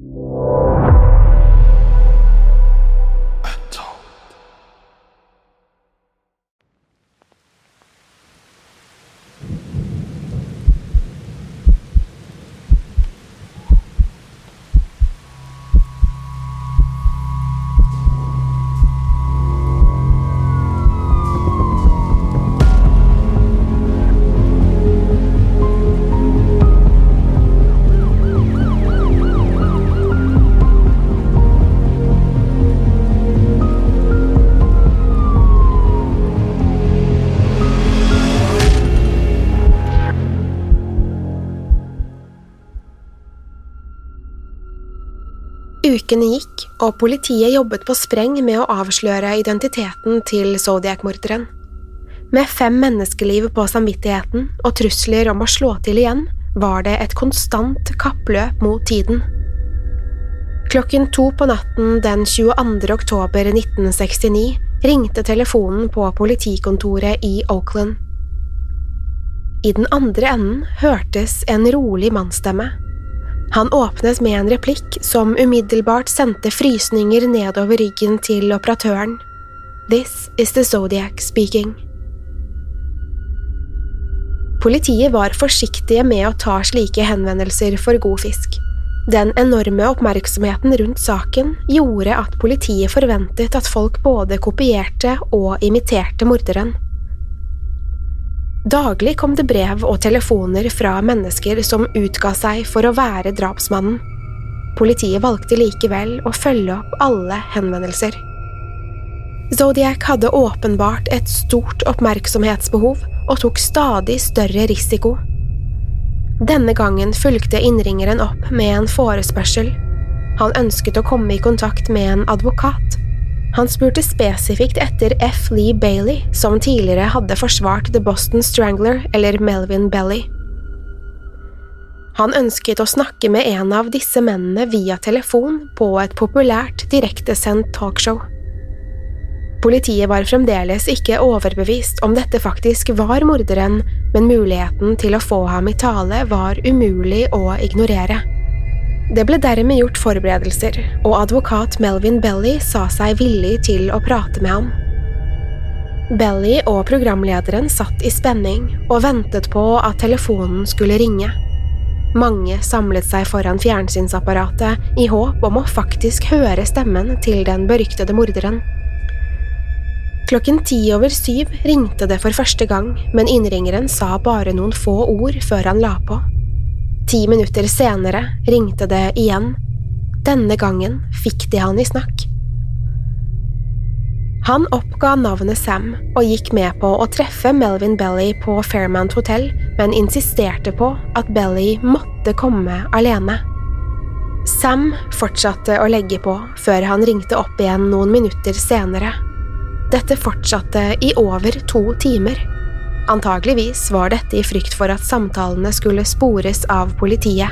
you. Ukene gikk, og politiet jobbet på spreng med å avsløre identiteten til Zodiac-morderen. Med fem menneskeliv på samvittigheten og trusler om å slå til igjen, var det et konstant kappløp mot tiden. Klokken to på natten den 22. oktober 1969 ringte telefonen på politikontoret i Oakland. I den andre enden hørtes en rolig mannsstemme. Han åpnet med en replikk som umiddelbart sendte frysninger nedover ryggen til operatøren. This is the Zodiac speaking. Politiet var forsiktige med å ta slike henvendelser for god fisk. Den enorme oppmerksomheten rundt saken gjorde at politiet forventet at folk både kopierte og imiterte morderen. Daglig kom det brev og telefoner fra mennesker som utga seg for å være drapsmannen. Politiet valgte likevel å følge opp alle henvendelser. Zodiac hadde åpenbart et stort oppmerksomhetsbehov og tok stadig større risiko. Denne gangen fulgte innringeren opp med en forespørsel. Han ønsket å komme i kontakt med en advokat. Han spurte spesifikt etter F. Lee Bailey, som tidligere hadde forsvart The Boston Strangler eller Melvin Belly. Han ønsket å snakke med en av disse mennene via telefon på et populært direktesendt talkshow. Politiet var fremdeles ikke overbevist om dette faktisk var morderen, men muligheten til å få ham i tale var umulig å ignorere. Det ble dermed gjort forberedelser, og advokat Melvin Belly sa seg villig til å prate med ham. Belly og programlederen satt i spenning og ventet på at telefonen skulle ringe. Mange samlet seg foran fjernsynsapparatet i håp om å faktisk høre stemmen til den beryktede morderen. Klokken ti over syv ringte det for første gang, men innringeren sa bare noen få ord før han la på. Ti minutter senere ringte det igjen. Denne gangen fikk de han i snakk. Han oppga navnet Sam og gikk med på å treffe Melvin Belly på Fairmount hotell, men insisterte på at Belly måtte komme alene. Sam fortsatte å legge på før han ringte opp igjen noen minutter senere. Dette fortsatte i over to timer. Antageligvis var dette i frykt for at samtalene skulle spores av politiet.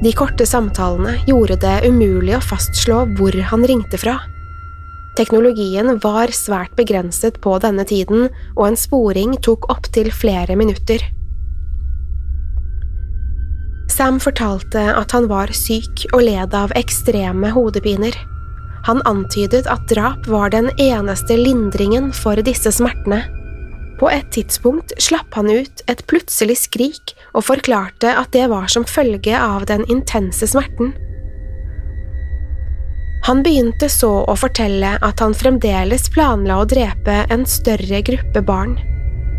De korte samtalene gjorde det umulig å fastslå hvor han ringte fra. Teknologien var svært begrenset på denne tiden, og en sporing tok opptil flere minutter. Sam fortalte at han var syk og led av ekstreme hodepiner. Han antydet at drap var den eneste lindringen for disse smertene. På et tidspunkt slapp han ut et plutselig skrik og forklarte at det var som følge av den intense smerten. Han begynte så å fortelle at han fremdeles planla å drepe en større gruppe barn.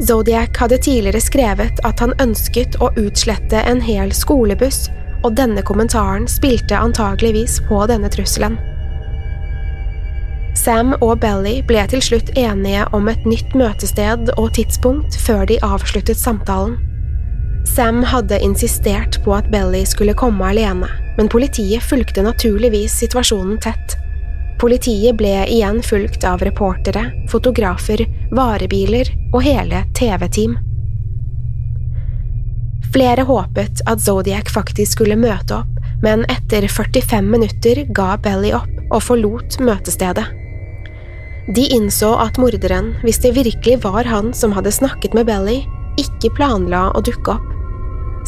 Zodiac hadde tidligere skrevet at han ønsket å utslette en hel skolebuss, og denne kommentaren spilte antageligvis på denne trusselen. Sam og Belly ble til slutt enige om et nytt møtested og tidspunkt før de avsluttet samtalen. Sam hadde insistert på at Belly skulle komme alene, men politiet fulgte naturligvis situasjonen tett. Politiet ble igjen fulgt av reportere, fotografer, varebiler og hele TV-team. Flere håpet at Zodiac faktisk skulle møte opp, men etter 45 minutter ga Belly opp og forlot møtestedet. De innså at morderen, hvis det virkelig var han som hadde snakket med Belly, ikke planla å dukke opp.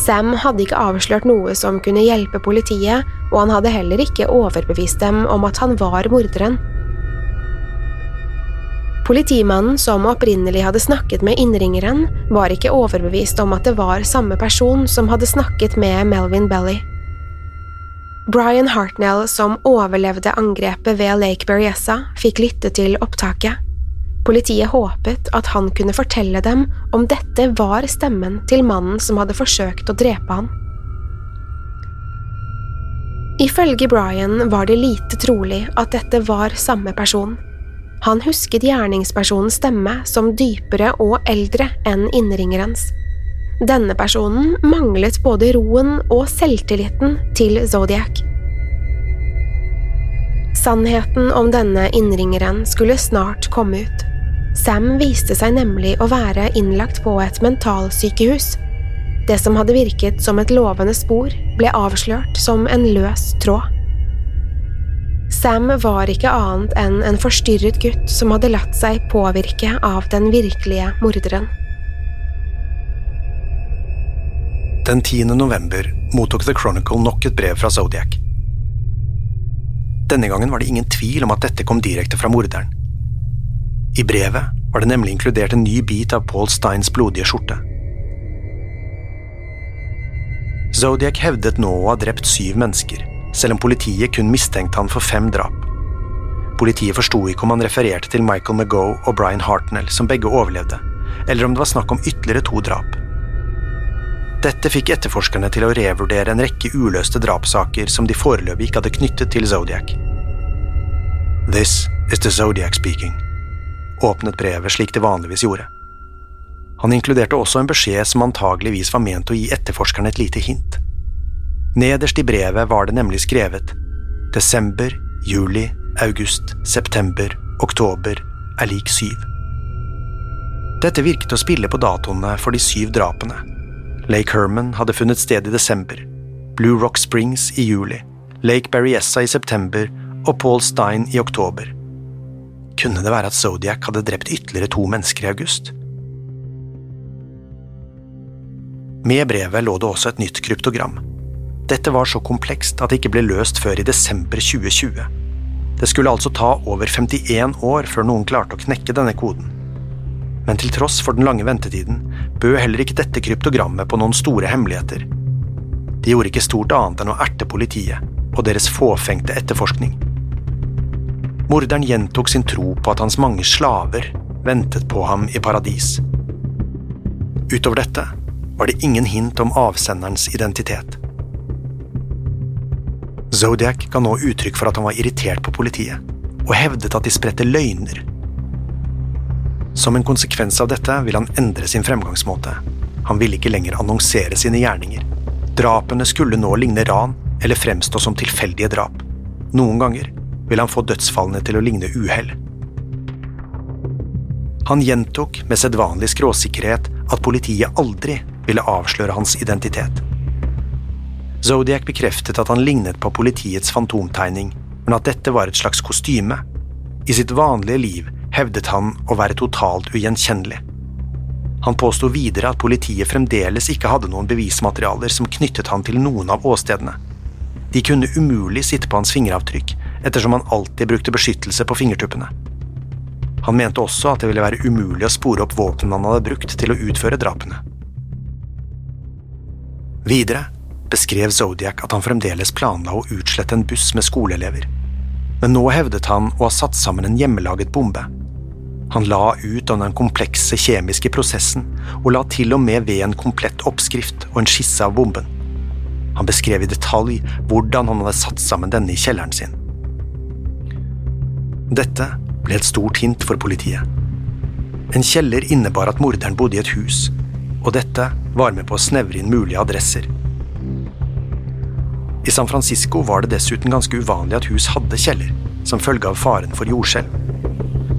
Sam hadde ikke avslørt noe som kunne hjelpe politiet, og han hadde heller ikke overbevist dem om at han var morderen. Politimannen som opprinnelig hadde snakket med innringeren, var ikke overbevist om at det var samme person som hadde snakket med Melvin Belly. Brian Hartnell, som overlevde angrepet ved Lake Berryessa, fikk lytte til opptaket. Politiet håpet at han kunne fortelle dem om dette var stemmen til mannen som hadde forsøkt å drepe han. Ifølge Brian var det lite trolig at dette var samme person. Han husket gjerningspersonens stemme som dypere og eldre enn innringerens. Denne personen manglet både roen og selvtilliten til Zodiac. Sannheten om denne innringeren skulle snart komme ut. Sam viste seg nemlig å være innlagt på et mentalsykehus. Det som hadde virket som et lovende spor, ble avslørt som en løs tråd. Sam var ikke annet enn en forstyrret gutt som hadde latt seg påvirke av den virkelige morderen. Den 10. november mottok The Chronicle nok et brev fra Zodiac. Denne gangen var det ingen tvil om at dette kom direkte fra morderen. I brevet var det nemlig inkludert en ny bit av Paul Steins blodige skjorte. Zodiac hevdet nå å ha drept syv mennesker, selv om politiet kun mistenkte han for fem drap. Politiet forsto ikke om han refererte til Michael McGough og Brian Hartnell, som begge overlevde, eller om det var snakk om ytterligere to drap. Dette fikk etterforskerne til å revurdere en rekke uløste drapssaker som de foreløpig ikke hadde knyttet til Zodiac. This is the Zodiac speaking, åpnet brevet slik det vanligvis gjorde. Han inkluderte også en beskjed som antageligvis var ment å gi etterforskerne et lite hint. Nederst i brevet var det nemlig skrevet desember, juli, august, september, oktober er lik syv. Dette virket å spille på datoene for de syv drapene, Lake Herman hadde funnet sted i desember, Blue Rock Springs i juli, Lake Berryessa i september og Paul Stein i oktober. Kunne det være at Zodiac hadde drept ytterligere to mennesker i august? Med brevet lå det også et nytt kryptogram. Dette var så komplekst at det ikke ble løst før i desember 2020. Det skulle altså ta over 51 år før noen klarte å knekke denne koden men til tross for den lange ventetiden bød heller ikke dette kryptogrammet på noen store hemmeligheter. De gjorde ikke stort annet enn å erte politiet og deres fåfengte etterforskning. Morderen gjentok sin tro på at hans mange slaver ventet på ham i paradis. Utover dette var det ingen hint om avsenderens identitet. Zodiac ga nå uttrykk for at han var irritert på politiet, og hevdet at de spredte løgner som en konsekvens av dette vil han endre sin fremgangsmåte. Han ville ikke lenger annonsere sine gjerninger. Drapene skulle nå ligne ran eller fremstå som tilfeldige drap. Noen ganger vil han få dødsfallene til å ligne uhell. Han gjentok med sedvanlig skråsikkerhet at politiet aldri ville avsløre hans identitet. Zodiac bekreftet at han lignet på politiets fantomtegning, men at dette var et slags kostyme. I sitt vanlige liv hevdet han å være totalt ugjenkjennelig. Han påsto videre at politiet fremdeles ikke hadde noen bevismaterialer som knyttet han til noen av åstedene. De kunne umulig sitte på hans fingeravtrykk, ettersom han alltid brukte beskyttelse på fingertuppene. Han mente også at det ville være umulig å spore opp våpnene han hadde brukt til å utføre drapene. Videre beskrev Zodiac at han fremdeles planla å utslette en buss med skoleelever, men nå hevdet han å ha satt sammen en hjemmelaget bombe. Han la ut om den komplekse kjemiske prosessen, og la til og med ved en komplett oppskrift og en skisse av bomben. Han beskrev i detalj hvordan han hadde satt sammen denne i kjelleren sin. Dette ble et stort hint for politiet. En kjeller innebar at morderen bodde i et hus, og dette var med på å snevre inn mulige adresser. I San Francisco var det dessuten ganske uvanlig at hus hadde kjeller, som følge av faren for jordskjelv.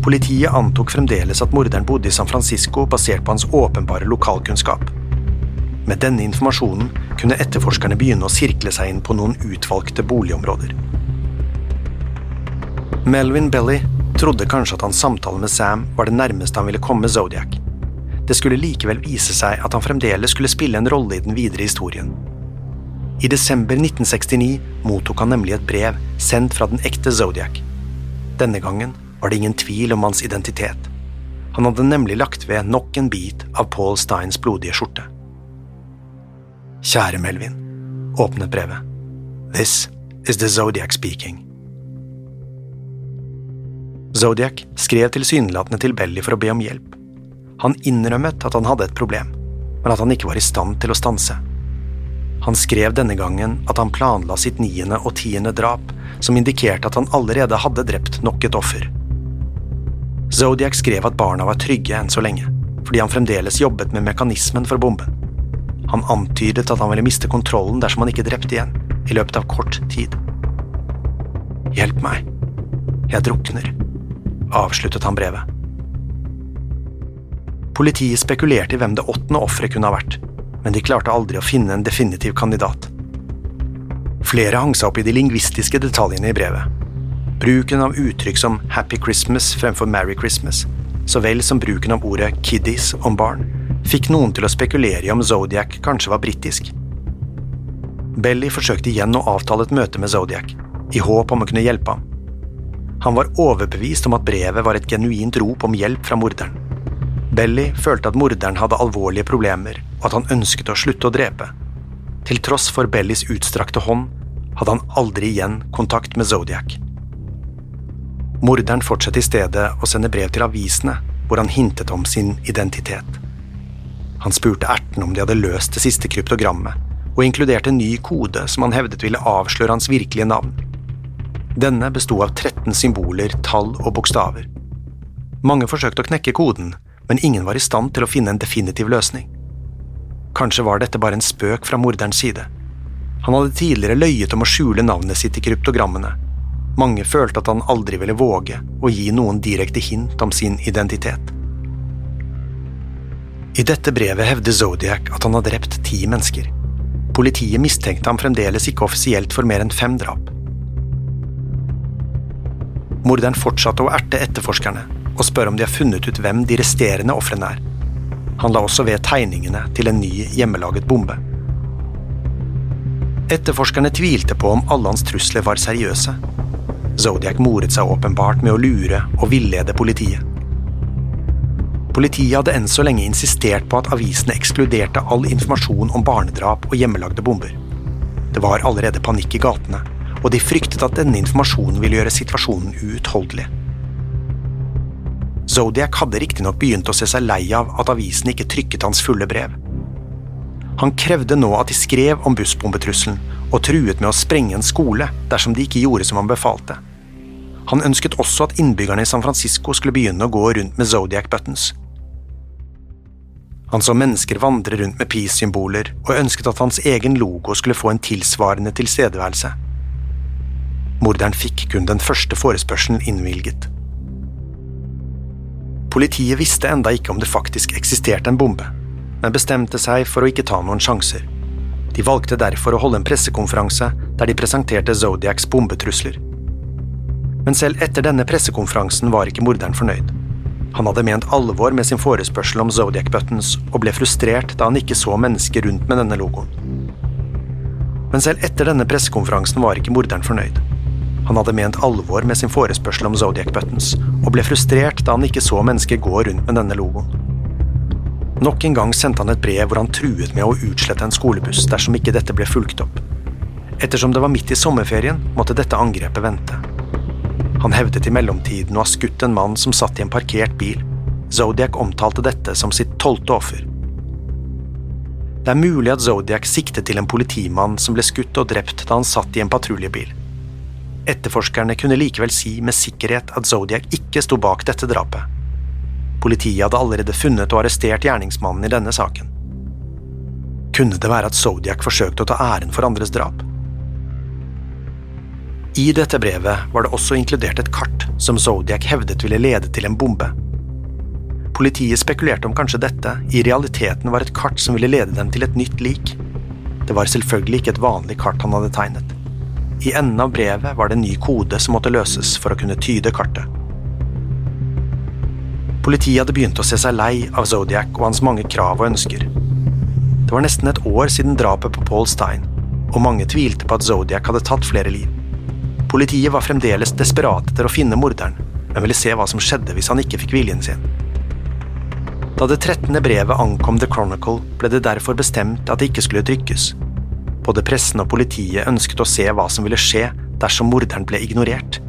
Politiet antok fremdeles at morderen bodde i San Francisco basert på hans åpenbare lokalkunnskap. Med denne informasjonen kunne etterforskerne begynne å sirkle seg inn på noen utvalgte boligområder. Melvin Belly trodde kanskje at hans samtale med Sam var det nærmeste han ville komme Zodiac. Det skulle likevel vise seg at han fremdeles skulle spille en rolle i den videre historien. I desember 1969 mottok han nemlig et brev sendt fra den ekte Zodiac. Denne gangen var det ingen tvil om hans identitet. Han hadde nemlig lagt ved nok en bit av Paul Steins blodige skjorte. Kjære Melvin, åpnet brevet. This is the Zodiac speaking. Zodiac skrev tilsynelatende til Belly for å be om hjelp. Han innrømmet at han hadde et problem, men at han ikke var i stand til å stanse. Han skrev denne gangen at han planla sitt niende og tiende drap, som indikerte at han allerede hadde drept nok et offer. Zodiac skrev at barna var trygge enn så lenge, fordi han fremdeles jobbet med mekanismen for bomben. Han antydet at han ville miste kontrollen dersom han ikke drepte igjen, i løpet av kort tid. Hjelp meg, jeg drukner, avsluttet han brevet. Politiet spekulerte i hvem det åttende offeret kunne ha vært, men de klarte aldri å finne en definitiv kandidat. Flere hang seg opp i de lingvistiske detaljene i brevet. Bruken av uttrykk som Happy Christmas fremfor Merry Christmas, så vel som bruken av ordet kiddies om barn, fikk noen til å spekulere i om Zodiac kanskje var britisk. Belly forsøkte igjen å avtale et møte med Zodiac, i håp om å kunne hjelpe ham. Han var overbevist om at brevet var et genuint rop om hjelp fra morderen. Belly følte at morderen hadde alvorlige problemer, og at han ønsket å slutte å drepe. Til tross for Bellys utstrakte hånd hadde han aldri igjen kontakt med Zodiac. Morderen fortsatte i stedet å sende brev til avisene, hvor han hintet om sin identitet. Han spurte ertene om de hadde løst det siste kryptogrammet, og inkluderte en ny kode som han hevdet ville avsløre hans virkelige navn. Denne besto av 13 symboler, tall og bokstaver. Mange forsøkte å knekke koden, men ingen var i stand til å finne en definitiv løsning. Kanskje var dette bare en spøk fra morderens side. Han hadde tidligere løyet om å skjule navnet sitt i kryptogrammene. Mange følte at han aldri ville våge å gi noen direkte hint om sin identitet. I dette brevet hevder Zodiac at han har drept ti mennesker. Politiet mistenkte ham fremdeles ikke offisielt for mer enn fem drap. Morderen fortsatte å erte etterforskerne, og spør om de har funnet ut hvem de resterende ofrene er. Han la også ved tegningene til en ny hjemmelaget bombe. Etterforskerne tvilte på om alle hans trusler var seriøse. Zodiac moret seg åpenbart med å lure og villede politiet. Politiet hadde enn så lenge insistert på at avisene ekskluderte all informasjon om barnedrap og hjemmelagde bomber. Det var allerede panikk i gatene, og de fryktet at denne informasjonen ville gjøre situasjonen uutholdelig. Zodiac hadde riktignok begynt å se seg lei av at avisen ikke trykket hans fulle brev. Han krevde nå at de skrev om bussbombetrusselen, og truet med å sprenge en skole dersom de ikke gjorde som han befalte. Han ønsket også at innbyggerne i San Francisco skulle begynne å gå rundt med Zodiac buttons. Han så mennesker vandre rundt med peace-symboler, og ønsket at hans egen logo skulle få en tilsvarende tilstedeværelse. Morderen fikk kun den første forespørselen innvilget. Politiet visste enda ikke om det faktisk eksisterte en bombe, men bestemte seg for å ikke ta noen sjanser. De valgte derfor å holde en pressekonferanse der de presenterte Zodiacs bombetrusler. Men selv etter denne pressekonferansen var ikke morderen fornøyd. Han hadde ment alvor med sin forespørsel om Zodiac Buttons, og ble frustrert da han ikke så mennesker rundt med denne logoen. Men selv etter denne pressekonferansen var ikke morderen fornøyd. Han hadde ment alvor med sin forespørsel om Zodiac Buttons, og ble frustrert da han ikke så mennesker gå rundt med denne logoen. Nok en gang sendte han et brev hvor han truet med å utslette en skolebuss dersom ikke dette ble fulgt opp. Ettersom det var midt i sommerferien, måtte dette angrepet vente. Han hevdet i mellomtiden å ha skutt en mann som satt i en parkert bil. Zodiac omtalte dette som sitt tolvte offer. Det er mulig at Zodiac siktet til en politimann som ble skutt og drept da han satt i en patruljebil. Etterforskerne kunne likevel si med sikkerhet at Zodiac ikke sto bak dette drapet. Politiet hadde allerede funnet og arrestert gjerningsmannen i denne saken. Kunne det være at Zodiac forsøkte å ta æren for andres drap? I dette brevet var det også inkludert et kart som Zodiac hevdet ville lede til en bombe. Politiet spekulerte om kanskje dette i realiteten var et kart som ville lede dem til et nytt lik. Det var selvfølgelig ikke et vanlig kart han hadde tegnet. I enden av brevet var det en ny kode som måtte løses for å kunne tyde kartet. Politiet hadde begynt å se seg lei av Zodiac og hans mange krav og ønsker. Det var nesten et år siden drapet på Paul Stein, og mange tvilte på at Zodiac hadde tatt flere liv. Politiet var fremdeles desperate etter å finne morderen, men ville se hva som skjedde hvis han ikke fikk viljen sin. Da det trettende brevet ankom The Chronicle, ble det derfor bestemt at det ikke skulle trykkes. Både pressen og politiet ønsket å se hva som ville skje dersom morderen ble ignorert.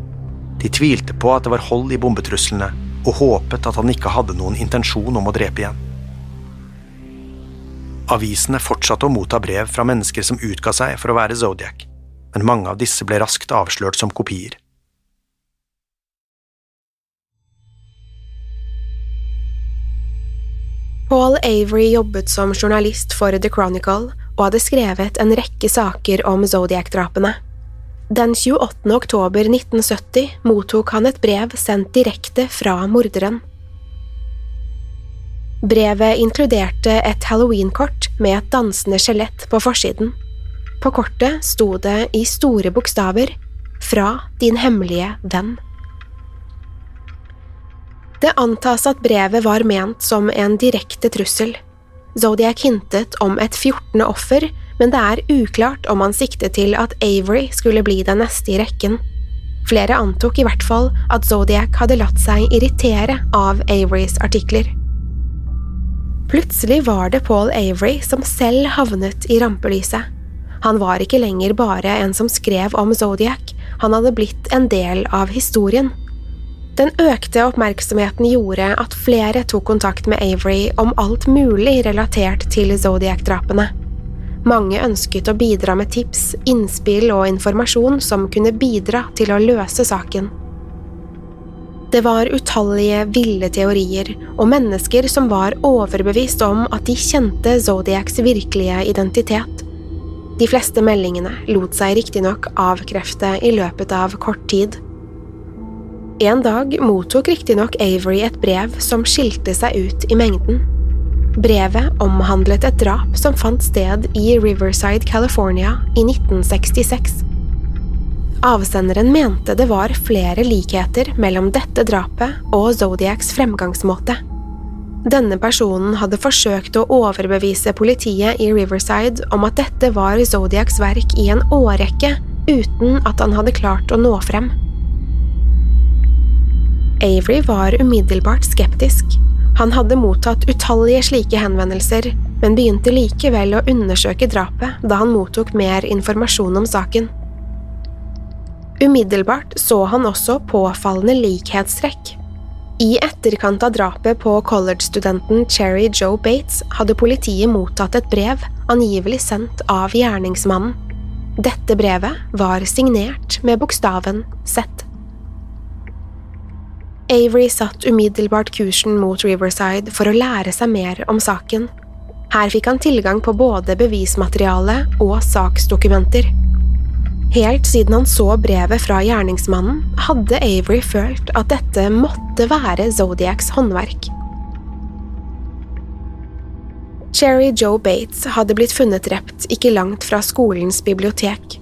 De tvilte på at det var hold i bombetruslene, og håpet at han ikke hadde noen intensjon om å drepe igjen. Avisene fortsatte å motta brev fra mennesker som utga seg for å være Zodiac men mange av disse ble raskt avslørt som kopier. Paul Avery jobbet som journalist for The Chronicle og hadde skrevet en rekke saker om Zodiac-drapene. Den 28. oktober 1970 mottok han et brev sendt direkte fra morderen. Brevet inkluderte et halloween-kort med et dansende skjelett på forsiden. På kortet sto det i store bokstaver Fra din hemmelige venn. Det antas at brevet var ment som en direkte trussel. Zodiac hintet om et 14. offer, men det er uklart om han siktet til at Avery skulle bli den neste i rekken. Flere antok i hvert fall at Zodiac hadde latt seg irritere av Averys artikler. Plutselig var det Paul Avery som selv havnet i rampelyset. Han var ikke lenger bare en som skrev om Zodiac, han hadde blitt en del av historien. Den økte oppmerksomheten gjorde at flere tok kontakt med Avery om alt mulig relatert til Zodiac-drapene. Mange ønsket å bidra med tips, innspill og informasjon som kunne bidra til å løse saken. Det var utallige ville teorier og mennesker som var overbevist om at de kjente Zodiacs virkelige identitet. De fleste meldingene lot seg riktignok avkrefte i løpet av kort tid. En dag mottok riktignok Avery et brev som skilte seg ut i mengden. Brevet omhandlet et drap som fant sted i Riverside, California i 1966. Avsenderen mente det var flere likheter mellom dette drapet og Zodiacs fremgangsmåte. Denne personen hadde forsøkt å overbevise politiet i Riverside om at dette var Zodiacs verk i en årrekke, uten at han hadde klart å nå frem. Avery var umiddelbart skeptisk. Han hadde mottatt utallige slike henvendelser, men begynte likevel å undersøke drapet da han mottok mer informasjon om saken. Umiddelbart så han også påfallende likhetstrekk i etterkant av drapet på college-studenten Cherry Joe Bates hadde politiet mottatt et brev, angivelig sendt av gjerningsmannen. Dette brevet var signert med bokstaven Z. Avery satt umiddelbart kursen mot Riverside for å lære seg mer om saken. Her fikk han tilgang på både bevismateriale og saksdokumenter. Helt siden han så brevet fra gjerningsmannen, hadde Avery følt at dette måtte være Zodiacs håndverk. Cherry Joe Bates hadde blitt funnet drept ikke langt fra skolens bibliotek.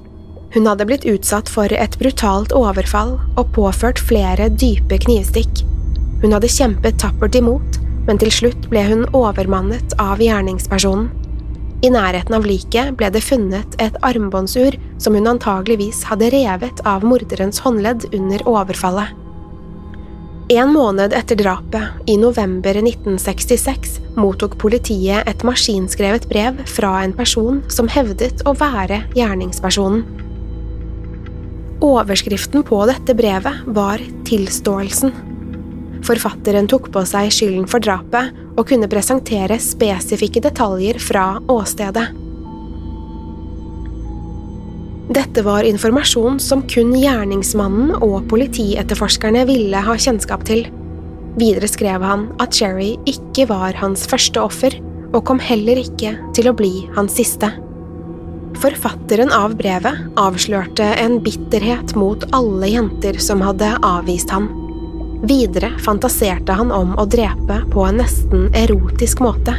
Hun hadde blitt utsatt for et brutalt overfall og påført flere dype knivstikk. Hun hadde kjempet tappert imot, men til slutt ble hun overmannet av gjerningspersonen. I nærheten av liket ble det funnet et armbåndsur som hun antageligvis hadde revet av morderens håndledd under overfallet. En måned etter drapet, i november 1966, mottok politiet et maskinskrevet brev fra en person som hevdet å være gjerningspersonen. Overskriften på dette brevet var Tilståelsen. Forfatteren tok på seg skylden for drapet og kunne presentere spesifikke detaljer fra åstedet. Dette var informasjon som kun gjerningsmannen og politietterforskerne ville ha kjennskap til. Videre skrev han at Cherry ikke var hans første offer, og kom heller ikke til å bli hans siste. Forfatteren av brevet avslørte en bitterhet mot alle jenter som hadde avvist han. Videre fantaserte han om å drepe på en nesten erotisk måte.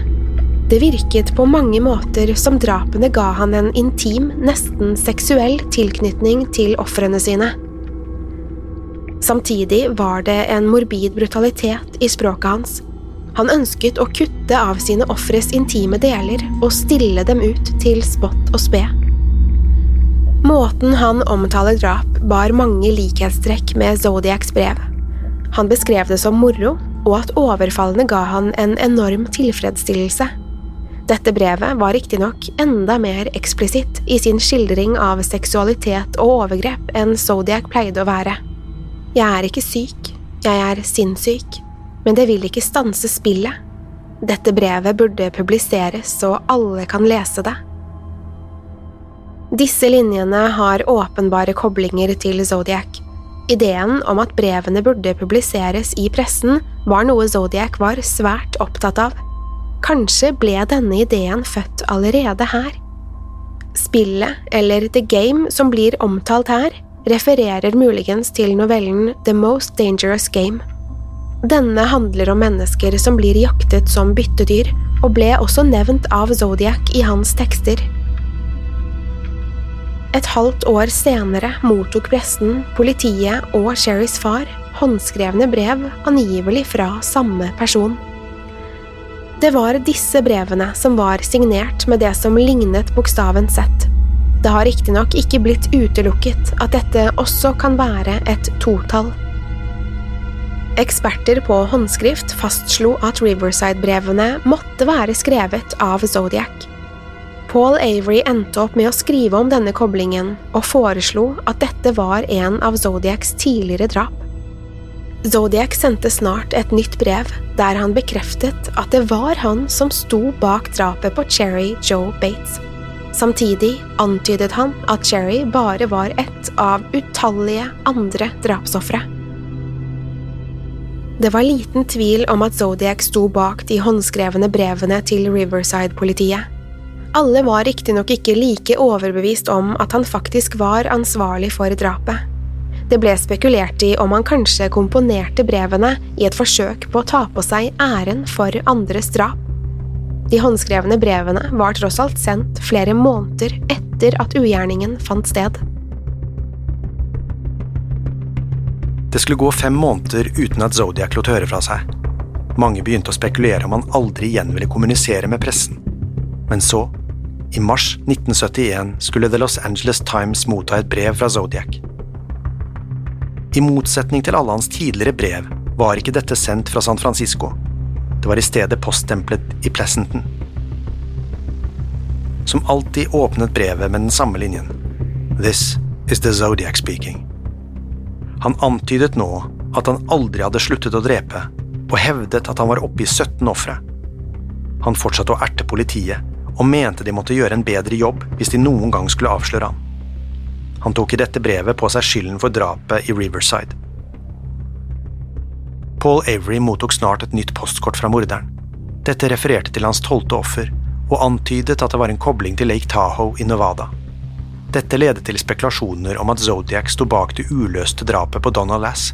Det virket på mange måter som drapene ga han en intim, nesten seksuell tilknytning til ofrene sine. Samtidig var det en morbid brutalitet i språket hans. Han ønsket å kutte av sine ofres intime deler og stille dem ut til spott og spe. Måten han omtaler drap, bar mange likhetstrekk med Zodiacs brev. Han beskrev det som moro, og at overfallene ga han en enorm tilfredsstillelse. Dette brevet var riktignok enda mer eksplisitt i sin skildring av seksualitet og overgrep enn Zodiac pleide å være. Jeg er ikke syk, jeg er sinnssyk, men det vil ikke stanse spillet. Dette brevet burde publiseres så alle kan lese det. Disse linjene har åpenbare koblinger til Zodiac. Ideen om at brevene burde publiseres i pressen, var noe Zodiac var svært opptatt av. Kanskje ble denne ideen født allerede her? Spillet, eller The Game, som blir omtalt her, refererer muligens til novellen The Most Dangerous Game. Denne handler om mennesker som blir jaktet som byttedyr, og ble også nevnt av Zodiac i hans tekster. Et halvt år senere mottok pressen, politiet og Sherrys far håndskrevne brev angivelig fra samme person. Det var disse brevene som var signert med det som lignet bokstaven Z. Det har riktignok ikke blitt utelukket at dette også kan være et totall. Eksperter på håndskrift fastslo at Riverside-brevene måtte være skrevet av Zodiac. Paul Avery endte opp med å skrive om denne koblingen, og foreslo at dette var en av Zodiacs tidligere drap. Zodiac sendte snart et nytt brev, der han bekreftet at det var han som sto bak drapet på Cherry Joe Bates. Samtidig antydet han at Cherry bare var ett av utallige andre drapsofre. Det var liten tvil om at Zodiac sto bak de håndskrevne brevene til Riverside-politiet. Alle var riktignok ikke like overbevist om at han faktisk var ansvarlig for drapet. Det ble spekulert i om han kanskje komponerte brevene i et forsøk på å ta på seg æren for andres drap. De håndskrevne brevene var tross alt sendt flere måneder etter at ugjerningen fant sted. Det skulle gå fem måneder uten at Zodiac lot høre fra seg. Mange begynte å spekulere om han aldri igjen ville kommunisere med pressen. Men så i mars 1971 skulle The Los Angeles Times motta et brev fra Zodiac. I motsetning til alle hans tidligere brev var ikke dette sendt fra San Francisco. Det var i stedet poststemplet i Pleasanton. Som alltid åpnet brevet med den samme linjen. This is the Zodiac speaking. Han antydet nå at han aldri hadde sluttet å drepe, og hevdet at han var oppe i 17 ofre. Han fortsatte å erte politiet og mente de måtte gjøre en bedre jobb hvis de noen gang skulle avsløre han. Han tok i dette brevet på seg skylden for drapet i Riverside. Paul Avery mottok snart et nytt postkort fra morderen. Dette refererte til hans tolvte offer, og antydet at det var en kobling til Lake Tahoe i Nevada. Dette ledet til spekulasjoner om at Zodiac sto bak det uløste drapet på Donna Lass.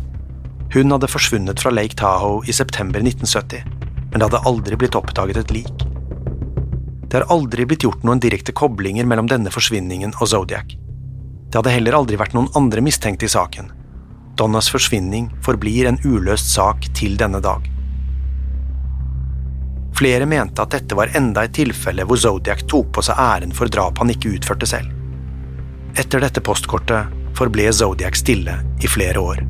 Hun hadde forsvunnet fra Lake Tahoe i september 1970, men det hadde aldri blitt oppdaget et lik. Det har aldri blitt gjort noen direkte koblinger mellom denne forsvinningen og Zodiac. Det hadde heller aldri vært noen andre mistenkte i saken. Donnas forsvinning forblir en uløst sak til denne dag. Flere mente at dette var enda et tilfelle hvor Zodiac tok på seg æren for drap han ikke utførte selv. Etter dette postkortet forble Zodiac stille i flere år.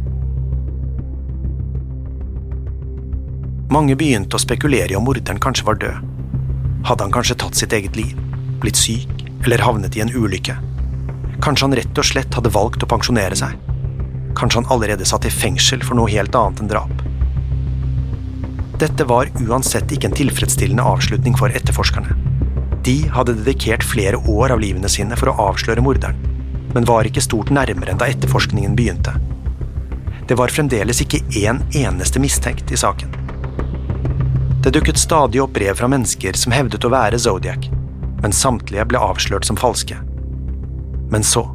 Mange begynte å spekulere i om morderen kanskje var død. Hadde han kanskje tatt sitt eget liv, blitt syk eller havnet i en ulykke? Kanskje han rett og slett hadde valgt å pensjonere seg? Kanskje han allerede satt i fengsel for noe helt annet enn drap? Dette var uansett ikke en tilfredsstillende avslutning for etterforskerne. De hadde dedikert flere år av livene sine for å avsløre morderen, men var ikke stort nærmere enn da etterforskningen begynte. Det var fremdeles ikke én eneste mistenkt i saken. Det dukket stadig opp brev fra mennesker som hevdet å være Zodiac, men samtlige ble avslørt som falske. Men så,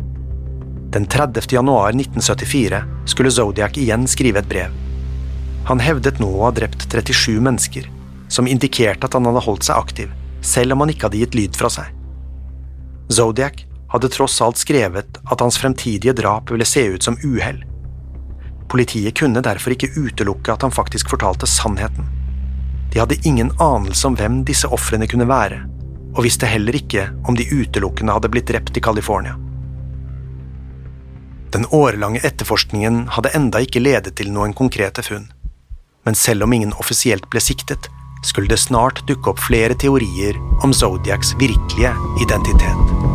den 30. januar 1974, skulle Zodiac igjen skrive et brev. Han hevdet nå å ha drept 37 mennesker, som indikerte at han hadde holdt seg aktiv, selv om han ikke hadde gitt lyd fra seg. Zodiac hadde tross alt skrevet at hans fremtidige drap ville se ut som uhell. Politiet kunne derfor ikke utelukke at han faktisk fortalte sannheten. De hadde ingen anelse om hvem disse ofrene kunne være, og visste heller ikke om de utelukkende hadde blitt drept i California. Den årelange etterforskningen hadde enda ikke ledet til noen konkrete funn, men selv om ingen offisielt ble siktet, skulle det snart dukke opp flere teorier om Zodiacs virkelige identitet.